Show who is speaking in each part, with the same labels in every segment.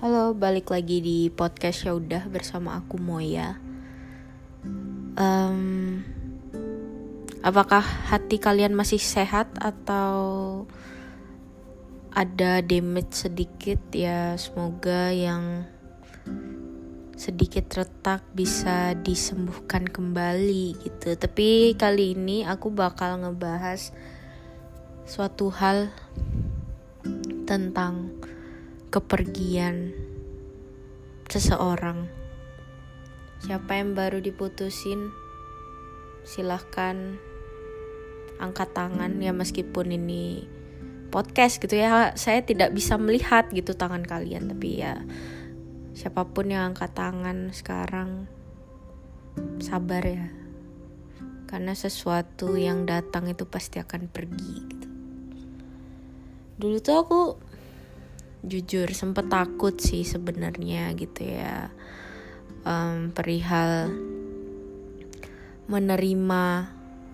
Speaker 1: Halo, balik lagi di podcast ya udah bersama aku Moya. Um, apakah hati kalian masih sehat atau ada damage sedikit ya? Semoga yang sedikit retak bisa disembuhkan kembali gitu. Tapi kali ini aku bakal ngebahas suatu hal tentang kepergian seseorang. Siapa yang baru diputusin, silahkan angkat tangan ya meskipun ini podcast gitu ya. Saya tidak bisa melihat gitu tangan kalian tapi ya siapa pun yang angkat tangan sekarang sabar ya. Karena sesuatu yang datang itu pasti akan pergi gitu. Dulu tuh aku jujur sempet takut sih sebenarnya gitu ya. Um, perihal menerima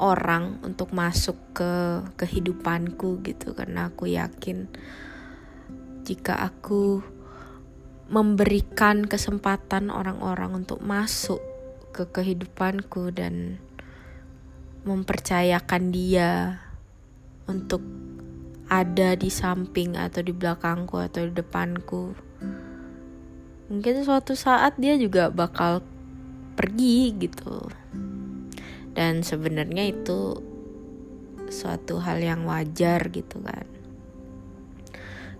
Speaker 1: orang untuk masuk ke kehidupanku gitu karena aku yakin jika aku memberikan kesempatan orang-orang untuk masuk ke kehidupanku dan mempercayakan dia untuk ada di samping atau di belakangku atau di depanku. Mungkin suatu saat dia juga bakal pergi gitu. Dan sebenarnya itu suatu hal yang wajar gitu kan.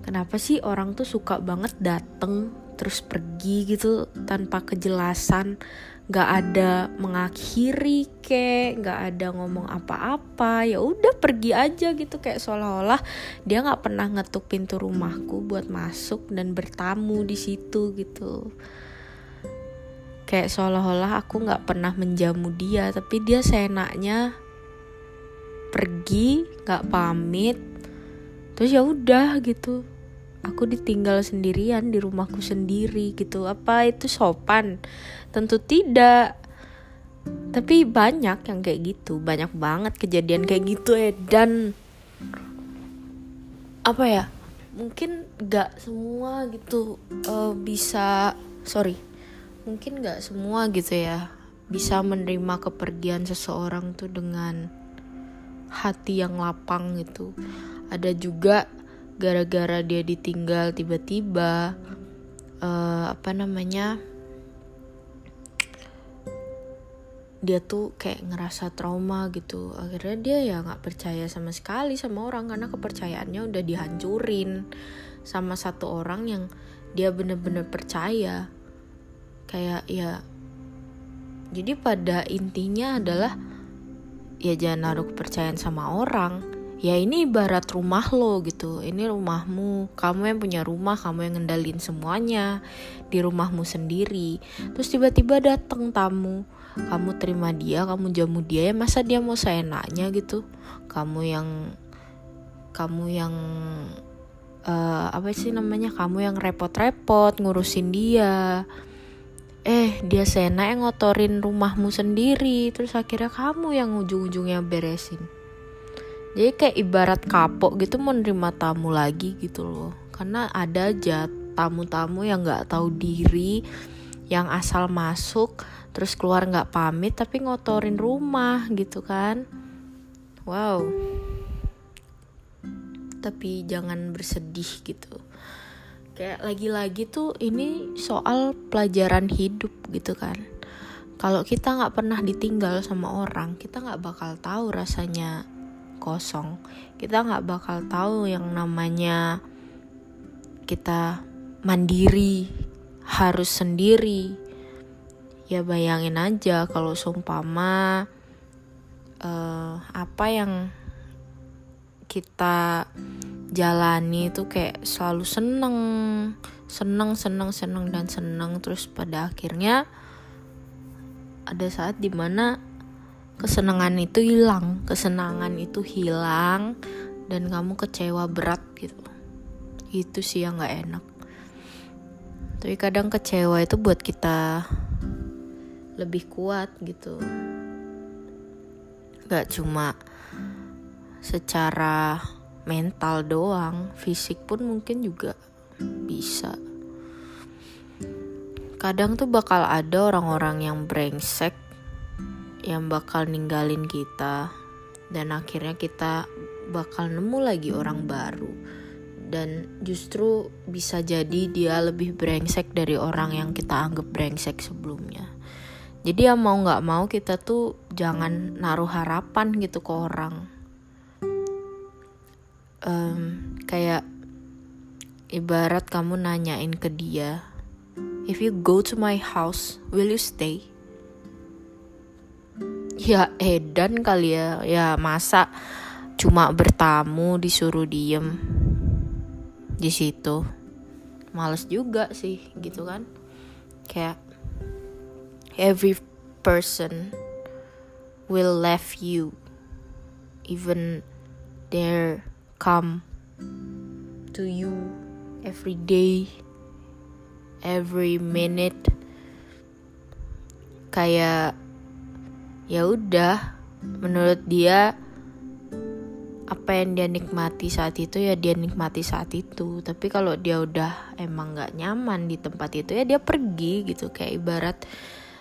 Speaker 1: Kenapa sih orang tuh suka banget dateng terus pergi gitu tanpa kejelasan nggak ada mengakhiri kek nggak ada ngomong apa-apa ya udah pergi aja gitu. Kayak seolah-olah dia nggak pernah ngetuk pintu rumahku buat masuk dan bertamu di situ gitu. Kayak seolah-olah aku nggak pernah menjamu dia tapi dia seenaknya pergi nggak pamit terus ya udah gitu aku ditinggal sendirian di rumahku sendiri gitu. Apa itu sopan? Tentu tidak. Tapi banyak yang kayak gitu. Banyak banget kejadian kayak gitu ya dan apa ya? Mungkin gak semua gitu uh, bisa sorry. Mungkin gak semua gitu ya bisa menerima kepergian seseorang tuh dengan hati yang lapang gitu. Ada juga gara-gara dia ditinggal tiba-tiba uh, apa namanya dia tuh kayak ngerasa trauma gitu. Akhirnya dia ya nggak percaya sama sekali sama orang karena kepercayaannya udah dihancurin sama satu orang yang dia bener-bener percaya. Kayak ya jadi pada intinya adalah ya jangan naruh kepercayaan sama orang ya ini ibarat rumah lo gitu. Ini rumahmu. Kamu yang punya rumah kamu yang ngendalin semuanya di rumahmu sendiri. Terus tiba-tiba datang tamu. Kamu terima dia kamu jamu dia ya masa dia mau seenaknya gitu? Kamu yang kamu yang uh, apa sih namanya? Kamu yang repot-repot ngurusin dia. Eh dia seenak yang ngotorin rumahmu sendiri. Terus akhirnya kamu yang ujung-ujungnya beresin jadi kayak ibarat kapok gitu menerima tamu lagi gitu loh. Karena ada aja tamu-tamu yang nggak tahu diri yang asal masuk terus keluar nggak pamit tapi ngotorin rumah gitu kan. Wow. Tapi jangan bersedih gitu. Kayak lagi-lagi tuh ini soal pelajaran hidup gitu kan. Kalau kita nggak pernah ditinggal sama orang kita nggak bakal tahu rasanya kosong. Kita nggak bakal tahu yang namanya kita mandiri harus sendiri. Ya bayangin aja kalau sumpama uh, apa yang kita jalani itu kayak selalu seneng seneng seneng seneng dan seneng. Terus pada akhirnya ada saat di mana kesenangan itu hilang kesenangan itu hilang dan kamu kecewa berat gitu. Itu sih yang nggak enak. Tapi kadang kecewa itu buat kita lebih kuat gitu. Nggak cuma secara mental doang fisik pun mungkin juga bisa. Kadang tuh bakal ada orang-orang yang brengsek yang bakal ninggalin kita. Dan akhirnya kita bakal nemu lagi orang baru. Dan justru bisa jadi dia lebih brengsek dari orang yang kita anggap brengsek sebelumnya. Jadi ya mau nggak mau kita tuh jangan naruh harapan gitu ke orang. Um, kayak ibarat kamu nanyain ke dia if you go to my house will you stay ya edan kali ya. Ya masa cuma bertamu disuruh diem di situ. Males juga sih gitu kan. Kayak every person will left you even their come to you every day every minute. Kayak ya udah menurut dia apa yang dia nikmati saat itu ya dia nikmati saat itu. Tapi kalau dia udah emang nggak nyaman di tempat itu ya dia pergi gitu. Kayak ibarat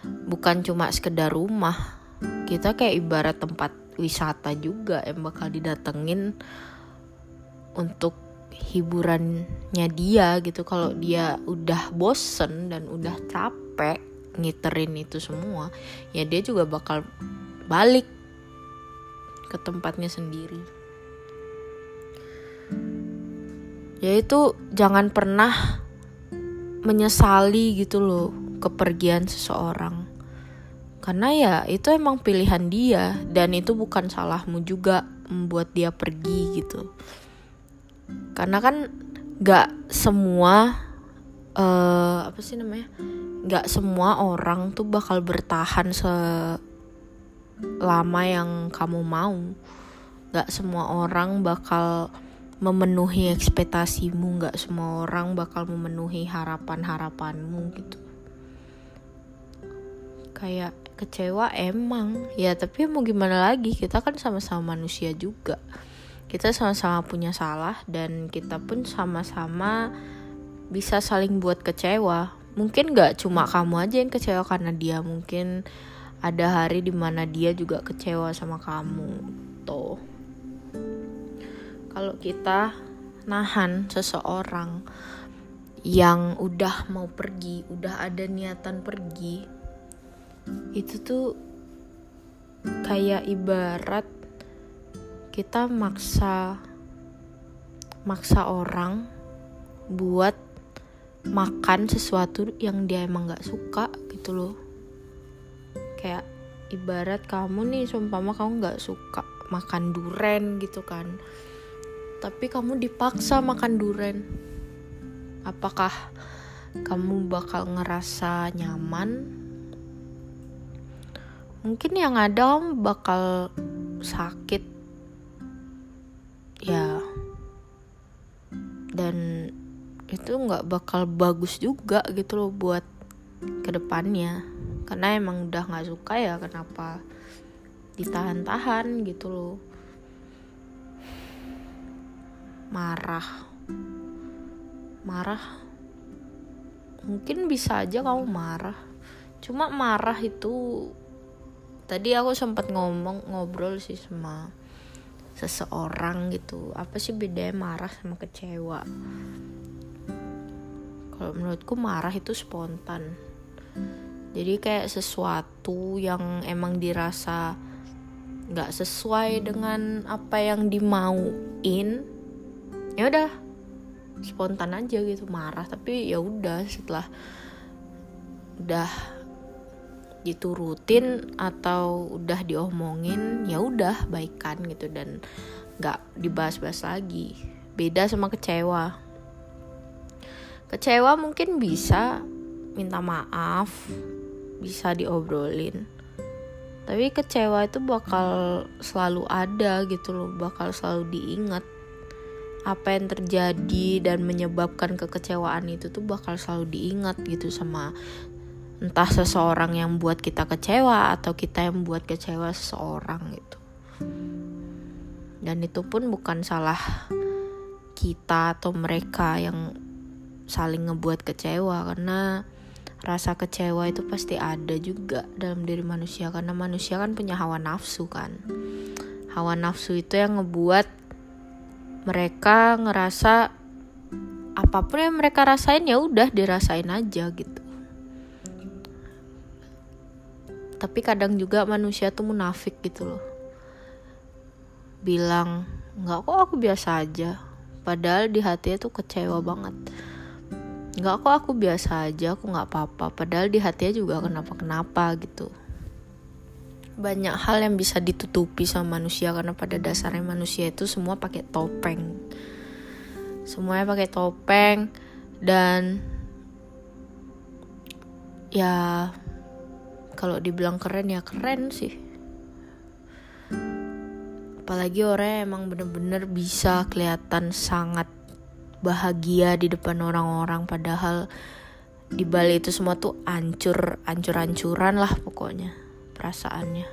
Speaker 1: bukan cuma sekedar rumah. Kita kayak ibarat tempat wisata juga yang bakal didatengin untuk hiburannya dia gitu. Kalau dia udah bosen dan udah capek ngiterin itu semua ya dia juga bakal balik ke tempatnya sendiri. Yaitu jangan pernah menyesali gitu loh kepergian seseorang. Karena ya itu emang pilihan dia dan itu bukan salahmu juga membuat dia pergi gitu. Karena kan gak semua uh, apa sih namanya gak semua orang tuh bakal bertahan selama yang kamu mau. Gak semua orang bakal memenuhi ekspektasimu nggak semua orang bakal memenuhi harapan-harapanmu gitu. Kayak kecewa emang. Ya tapi mau gimana lagi? Kita kan sama-sama manusia juga. Kita sama-sama punya salah dan kita pun sama-sama bisa saling buat kecewa mungkin nggak cuma kamu aja yang kecewa karena dia mungkin ada hari di mana dia juga kecewa sama kamu tuh. Kalau kita nahan seseorang yang udah mau pergi, udah ada niatan pergi, itu tuh kayak ibarat kita maksa maksa orang buat makan sesuatu yang dia emang gak suka gitu loh. Kayak ibarat kamu nih sumpama kamu gak suka makan duren gitu kan. Tapi kamu dipaksa makan duren. Apakah kamu bakal ngerasa nyaman? Mungkin yang ada kamu bakal sakit. Ya. Dan itu nggak bakal bagus juga gitu loh buat ke depannya. Karena emang udah nggak suka ya kenapa ditahan-tahan gitu loh. Marah. Marah. Mungkin bisa aja kamu marah. Cuma marah itu tadi aku sempat ngomong ngobrol sih sama seseorang gitu. Apa sih bedanya marah sama kecewa kalau menurutku marah itu spontan. Jadi kayak sesuatu yang emang dirasa nggak sesuai dengan apa yang dimauin ya udah spontan aja gitu marah. Tapi ya udah setelah udah diturutin atau udah diomongin ya udah baikan gitu. Dan nggak dibahas-bahas lagi. Beda sama kecewa kecewa mungkin bisa minta maaf bisa diobrolin. Tapi kecewa itu bakal selalu ada gitu loh bakal selalu diingat. Apa yang terjadi dan menyebabkan kekecewaan itu tuh bakal selalu diingat gitu sama entah seseorang yang buat kita kecewa atau kita yang buat kecewa seseorang gitu. Dan itu pun bukan salah kita atau mereka yang saling ngebuat kecewa karena rasa kecewa itu pasti ada juga dalam diri manusia karena manusia kan punya hawa nafsu kan. Hawa nafsu itu yang ngebuat mereka ngerasa apa pun yang mereka rasain ya udah dirasain aja gitu. Tapi kadang juga manusia tuh munafik gitu loh. Bilang nggak kok aku biasa aja. Padahal di hatinya tuh kecewa banget nggak kok aku biasa aja aku nggak apa-apa. Padahal di hatinya juga kenapa-kenapa gitu. Banyak hal yang bisa ditutupi sama manusia karena pada dasarnya manusia itu semua pakai topeng. Semuanya pakai topeng dan ya kalau dibilang keren ya keren sih. Apalagi orang emang bener-bener bisa kelihatan sangat bahagia di depan orang-orang padahal di Bali itu semua tuh ancur ancur-ancuran lah pokoknya perasaannya.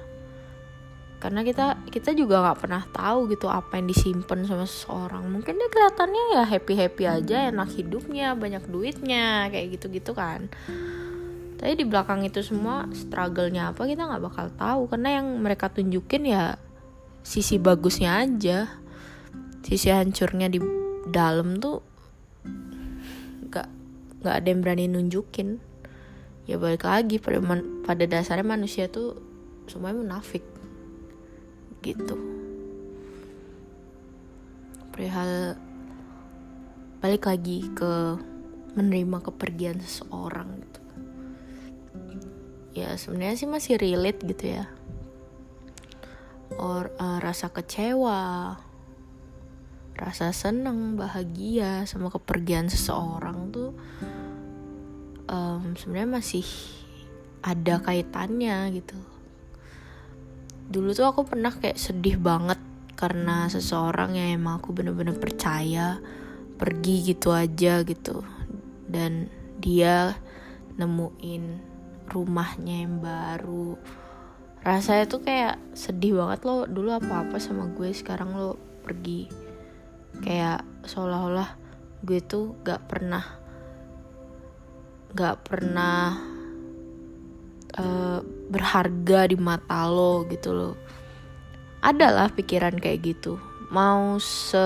Speaker 1: Karena kita kita juga nggak pernah tahu gitu apa yang disimpan sama seseorang. Mungkin dia kelihatannya ya happy happy aja enak hidupnya banyak duitnya kayak gitu gitu kan. Tapi di belakang itu semua struggle-nya apa kita nggak bakal tahu. Karena yang mereka tunjukin ya sisi bagusnya aja. Sisi hancurnya di dalam tuh gak nggak ada yang berani nunjukin. Ya balik lagi pada man, pada dasarnya manusia tuh semuanya munafik. Gitu. Perihal balik lagi ke menerima kepergian seseorang gitu. Ya sebenarnya sih masih relate gitu ya. Or uh, rasa kecewa rasa seneng bahagia sama kepergian seseorang tuh um, sebenarnya masih ada kaitannya gitu. Dulu tuh aku pernah kayak sedih banget karena seseorang yang emang aku bener-bener percaya pergi gitu aja gitu. Dan dia nemuin rumahnya yang baru. Rasanya tuh kayak sedih banget lo dulu apa-apa sama gue sekarang lo pergi kayak seolah-olah gue tuh gak pernah gak pernah uh, berharga di mata lo gitu loh. Adalah pikiran kayak gitu. Mau se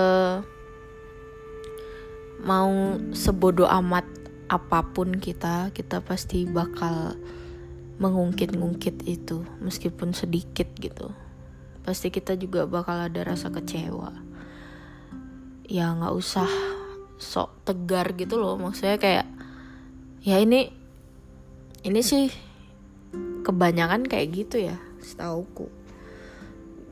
Speaker 1: mau sebodoh amat apa pun kita kita pasti bakal mengungkit-ungkit itu meskipun sedikit gitu. Pasti kita juga bakal ada rasa kecewa ya nggak usah sok tegar gitu loh. Maksudnya kayak ya ini ini sih kebanyakan kayak gitu ya setauku.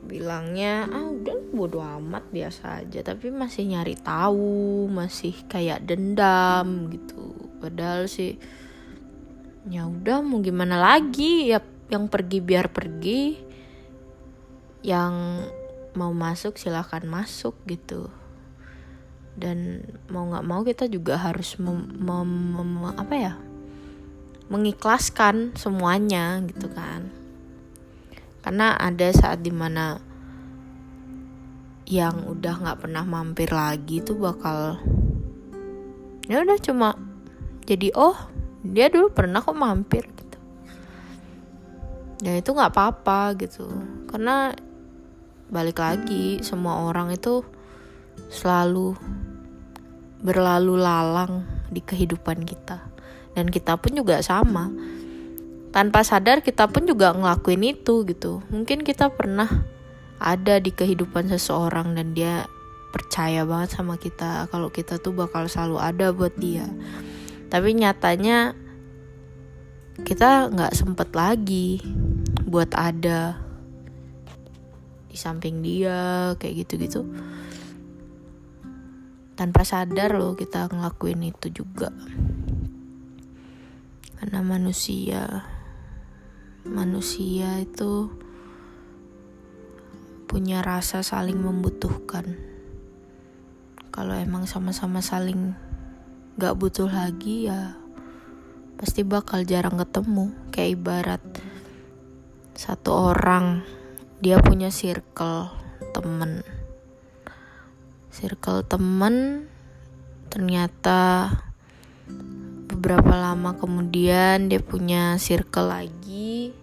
Speaker 1: Bilangnya ah udah bodo amat biasa aja. Tapi masih nyari tahu masih kayak dendam gitu. Padahal sih ya udah mau gimana lagi? Ya yang pergi biar pergi yang mau masuk silahkan masuk gitu dan mau nggak mau kita juga harus mem, mem, mem, apa ya? Mengikhlaskan semuanya gitu kan. Karena ada saat di mana yang udah nggak pernah mampir lagi tuh bakal ya udah cuma jadi oh dia dulu pernah kok mampir gitu. Ya itu nggak apa-apa gitu. Karena balik lagi semua orang itu selalu berlalu lalang di kehidupan kita. Dan kita pun juga sama. Tanpa sadar kita pun juga ngelakuin itu gitu. Mungkin kita pernah ada di kehidupan seseorang dan dia percaya banget sama kita. Kalau kita tuh bakal selalu ada buat dia. Tapi nyatanya kita nggak sempet lagi buat ada di samping dia kayak gitu-gitu tanpa sadar loh kita ngelakuin itu juga. Karena manusia manusia itu punya rasa saling membutuhkan. Kalau emang sama-sama saling gak butuh lagi ya pasti bakal jarang ketemu. Kayak ibarat satu orang dia punya circle temen circle temen ternyata beberapa lama kemudian dia punya circle lagi.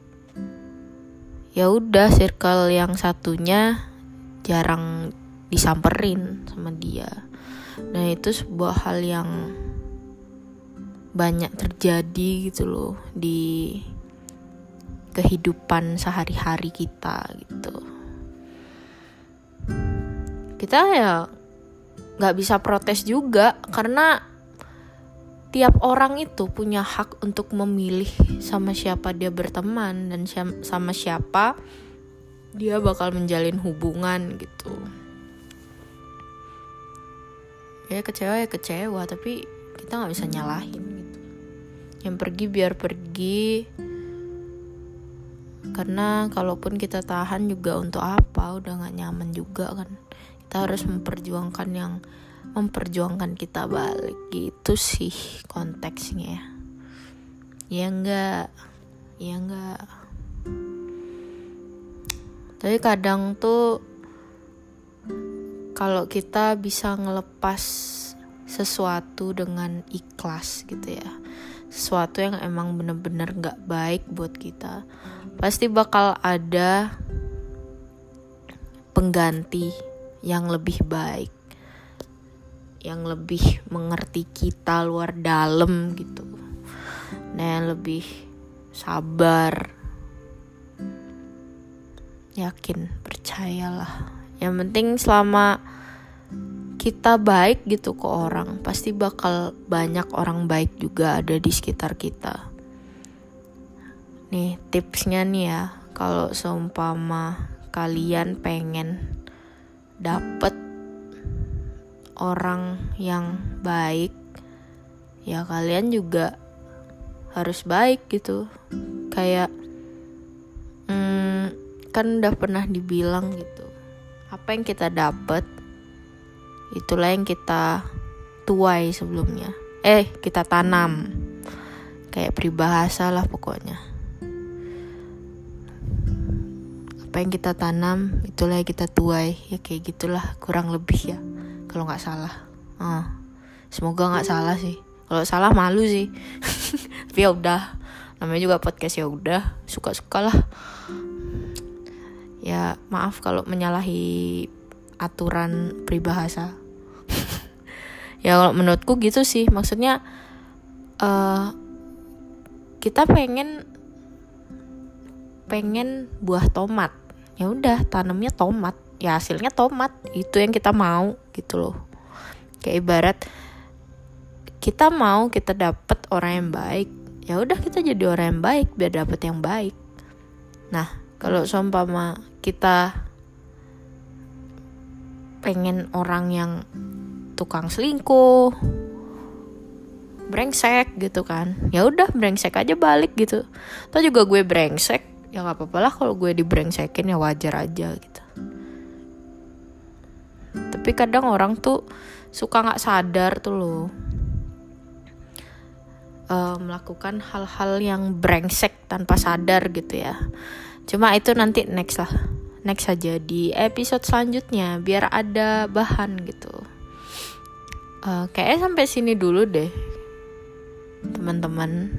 Speaker 1: Ya udah circle yang satunya jarang disamperin sama dia. Dan itu sebuah hal yang banyak terjadi gitu loh di kehidupan sehari-hari kita gitu. Kita ya nggak bisa protes juga karena tiap orang itu punya hak untuk memilih sama siapa dia berteman dan sama siapa dia bakal menjalin hubungan gitu. Ya kecewa ya kecewa tapi kita nggak bisa nyalahin gitu. Yang pergi biar pergi. Karena kalaupun kita tahan juga untuk apa udah nggak nyaman juga kan kita harus memperjuangkan yang memperjuangkan kita balik. Gitu sih konteksnya ya. Enggak ya enggak. Tapi kadang tuh kalau kita bisa ngelepas sesuatu dengan ikhlas gitu ya. Sesuatu yang emang bener-bener gak baik buat kita pasti bakal ada pengganti yang lebih baik yang lebih mengerti kita luar dalam gitu. Nah yang lebih sabar yakin percayalah. Yang penting selama kita baik gitu ke orang pasti bakal banyak orang baik juga ada di sekitar kita. Nih tipsnya nih ya kalau seumpama kalian pengen dapet orang yang baik ya kalian juga harus baik gitu. Kayak hmm, kan udah pernah dibilang gitu apa yang kita dapat itulah yang kita tuai sebelumnya. Eh kita tanam. Kayak peribahasa lah pokoknya apa yang kita tanam itulah yang kita tuai. Ya kayak gitulah kurang lebih ya kalau nggak salah. Uh, semoga nggak salah sih. Kalau salah malu sih. Tapi ya udah namanya juga podcast ya udah. Suka-suka lah ya maaf kalau menyalahi aturan peribahasa. Ya kalau menurutku gitu sih. Maksudnya uh, kita pengen pengen buah tomat ya udah tanamnya tomat. Ya hasilnya tomat. Itu yang kita mau gitu loh. Kayak ibarat kita mau kita dapet orang yang baik. Ya udah kita jadi orang yang baik biar dapet yang baik. Nah kalau seumpama kita pengen orang yang tukang selingkuh brengsek gitu kan. Ya udah brengsek aja balik gitu. Atau juga gue brengsek ya nggak apa-apa lah kalau gue dibrengsekin ya wajar aja gitu. Tapi kadang orang tuh suka nggak sadar tuh loh uh, melakukan hal-hal yang brengsek tanpa sadar gitu ya. Cuma itu nanti next lah next saja di episode selanjutnya biar ada bahan gitu. Uh, kayaknya sampai sini dulu deh teman-teman.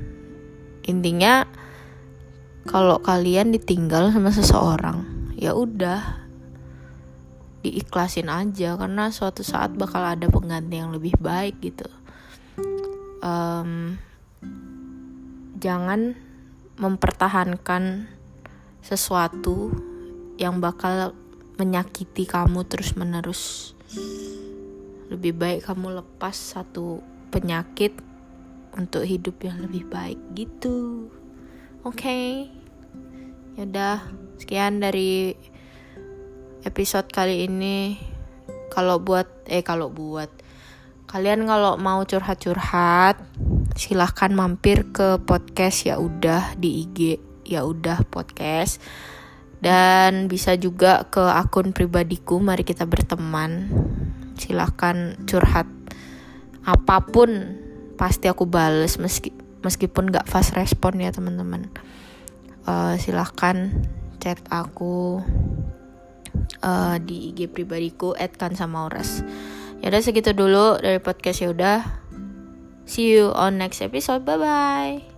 Speaker 1: Intinya kalau kalian ditinggal sama seseorang ya udah diikhlasin aja karena suatu saat bakal ada pengganti yang lebih baik gitu. Um, jangan mempertahankan sesuatu yang bakal menyakiti kamu terus menerus lebih baik kamu lepas satu penyakit untuk hidup yang lebih baik gitu oke. Okay. yaudah sekian dari episode kali ini. Kalau buat eh kalau buat. Kalian kalau mau curhat-curhat silahkan mampir ke podcast ya udah di IG ya udah podcast. Dan bisa juga ke akun pribadiku mari kita berteman. Silahkan curhat apa pun pasti aku bales meski meskipun gak fast respon ya teman-teman uh, silahkan chat aku uh, di IG pribadiku @kansamauras. Ya udah segitu dulu dari podcast ya udah. see you on next episode bye bye